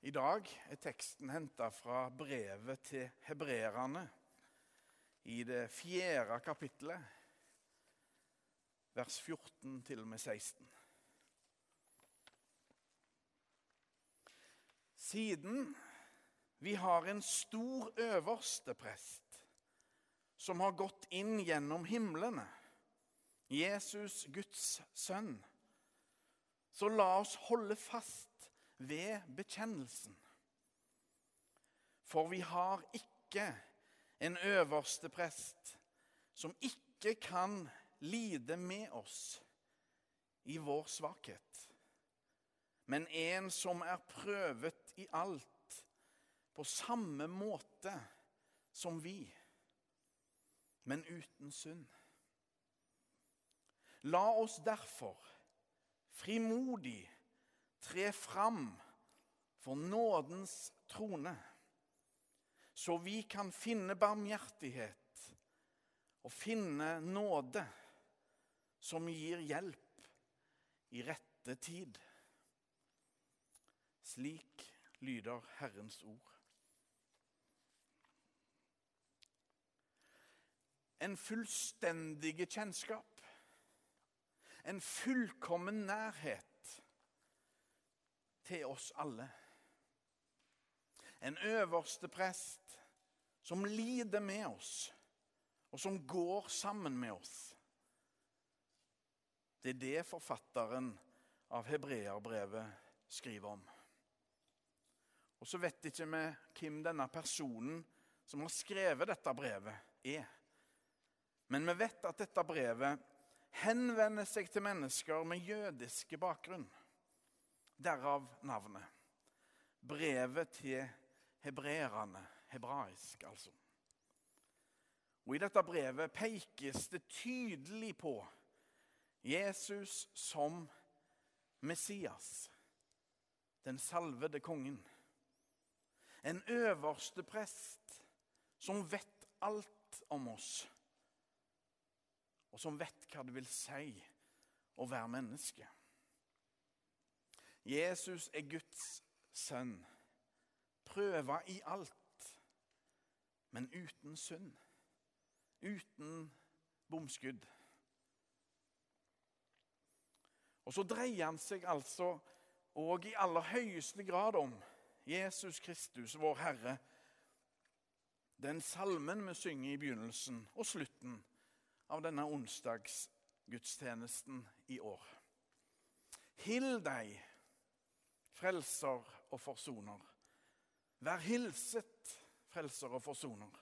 I dag er teksten henta fra brevet til hebreerne i det fjerde kapittelet, vers 14 til og med 16. Siden vi har en stor øverste prest som har gått inn gjennom himlene, Jesus, Guds sønn, så la oss holde fast ved bekjennelsen. For vi har ikke en øverste prest som ikke kan lide med oss i vår svakhet, men en som er prøvet i alt på samme måte som vi, men uten synd. La oss derfor frimodig tre fram for nådens trone, så vi kan finne barmhjertighet og finne nåde som gir hjelp i rette tid. Slik lyder Herrens ord. En fullstendig kjennskap, en fullkommen nærhet til oss alle. En øverste prest som lider med oss, og som går sammen med oss. Det er det forfatteren av hebreerbrevet skriver om. Og så vet ikke vi hvem denne personen som har skrevet dette brevet, er. Men vi vet at dette brevet henvender seg til mennesker med jødiske bakgrunn. Derav navnet. Brevet til hebreerne. Hebraisk, altså. Og I dette brevet pekes det tydelig på Jesus som Messias, den salvede kongen. En øverste prest som vet alt om oss, og som vet hva det vil si å være menneske. Jesus er Guds sønn, prøva i alt, men uten synd. Uten bomskudd. Og så dreier han seg altså òg i aller høyeste grad om Jesus Kristus, vår Herre. Den salmen vi synger i begynnelsen og slutten av denne onsdagsgudstjenesten i år. Hill deg, frelser og forsoner. Vær hilset, frelser og forsoner.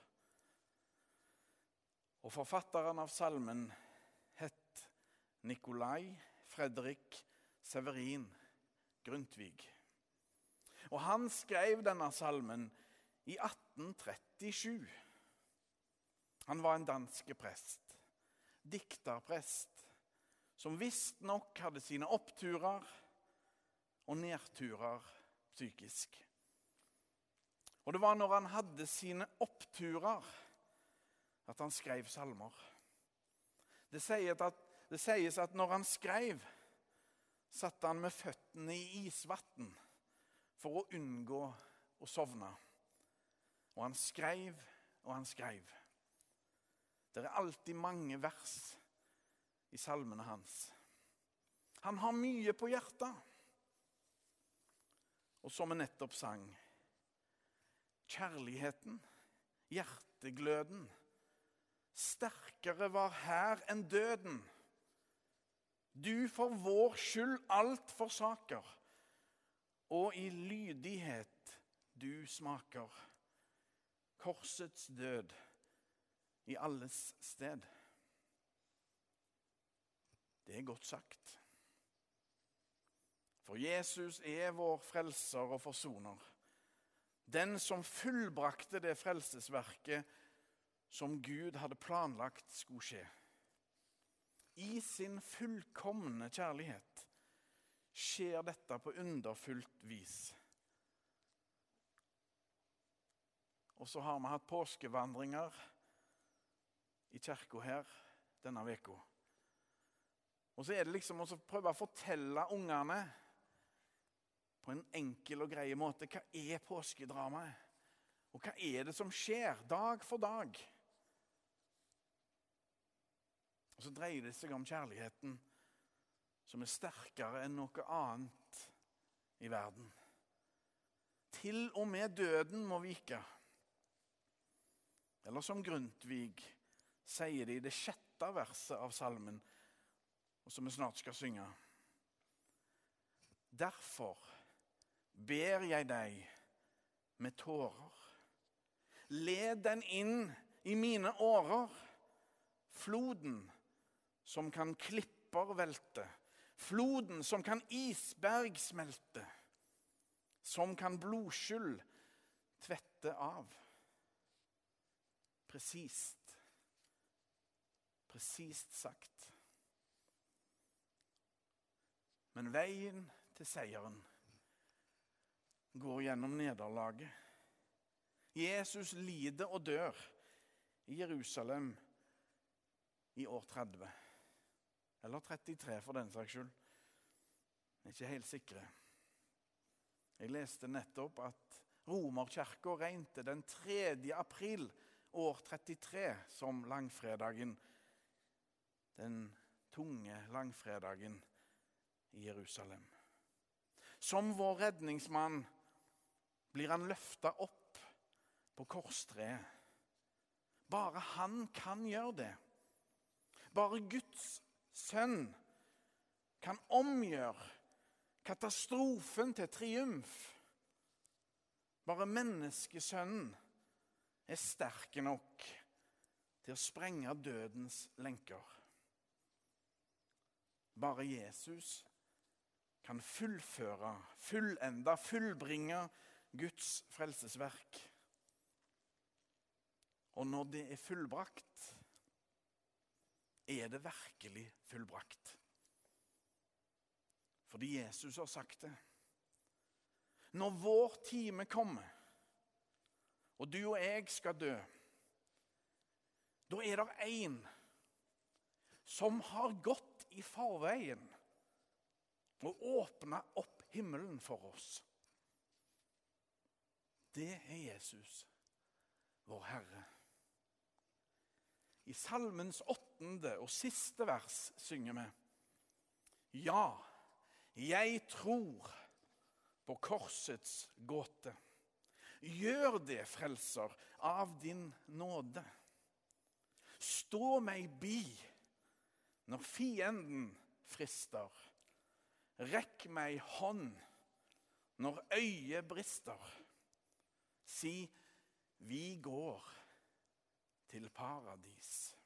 Og forfatteren av salmen het Nikolai Fredrik Severin Grundtvig. Og han skrev denne salmen i 1837. Han var en danske prest, dikterprest, som visstnok hadde sine oppturer og nedturer psykisk. Og det var når han hadde sine oppturer, at han skrev salmer. Det sies at, det sies at når han skrev, satte han med føttene i isvann for å unngå å sovne. Og han skrev og han skrev. Det er alltid mange vers i salmene hans. Han har mye på hjertet. Og som vi nettopp sang Kjærligheten, hjertegløden, sterkere var her enn døden. Du for vår skyld alt forsaker, og i lydighet du smaker. Korsets død i alles sted. Det er godt sagt. For Jesus er vår frelser og forsoner. Den som fullbrakte det frelsesverket som Gud hadde planlagt skulle skje. I sin fullkomne kjærlighet skjer dette på underfullt vis. Og så har vi hatt påskevandringer i kirka her denne uka. Og så er det liksom å prøve å fortelle ungene en enkel og grei måte hva er påskedramaet. Og hva er det som skjer dag for dag? Og så dreier det seg om kjærligheten som er sterkere enn noe annet i verden. Til og med døden må vike. Eller som Grundtvig sier det i det sjette verset av salmen, og som vi snart skal synge. Derfor ber jeg deg med tårer. Led den inn i mine årer. Floden som kan klipper velte. Floden som kan isberg smelte. Som kan blodskyld tvette av. Presist. Presist sagt. Men veien til seieren går gjennom nederlaget. Jesus lider og dør i Jerusalem i år 30. Eller 33, for den saks skyld. Jeg er ikke helt sikre. Jeg leste nettopp at Romerkirka regnet den 3. april år 33 som langfredagen. Den tunge langfredagen i Jerusalem. Som vår redningsmann blir han løfta opp på korstreet. Bare han kan gjøre det. Bare Guds sønn kan omgjøre katastrofen til triumf. Bare menneskesønnen er sterk nok til å sprenge dødens lenker. Bare Jesus kan fullføre, fullende, fullbringe Guds frelsesverk. Og når det er fullbrakt, er det virkelig fullbrakt. Fordi Jesus har sagt det. Når vår time kommer, og du og jeg skal dø, da er det én som har gått i forveien og åpna opp himmelen for oss. Det er Jesus, vår Herre. I salmens åttende og siste vers synger vi Ja, jeg tror på korsets gåte. Gjør det, Frelser, av din nåde. Stå meg bi når fienden frister. Rekk meg hånd når øyet brister. Si, vi går til paradis.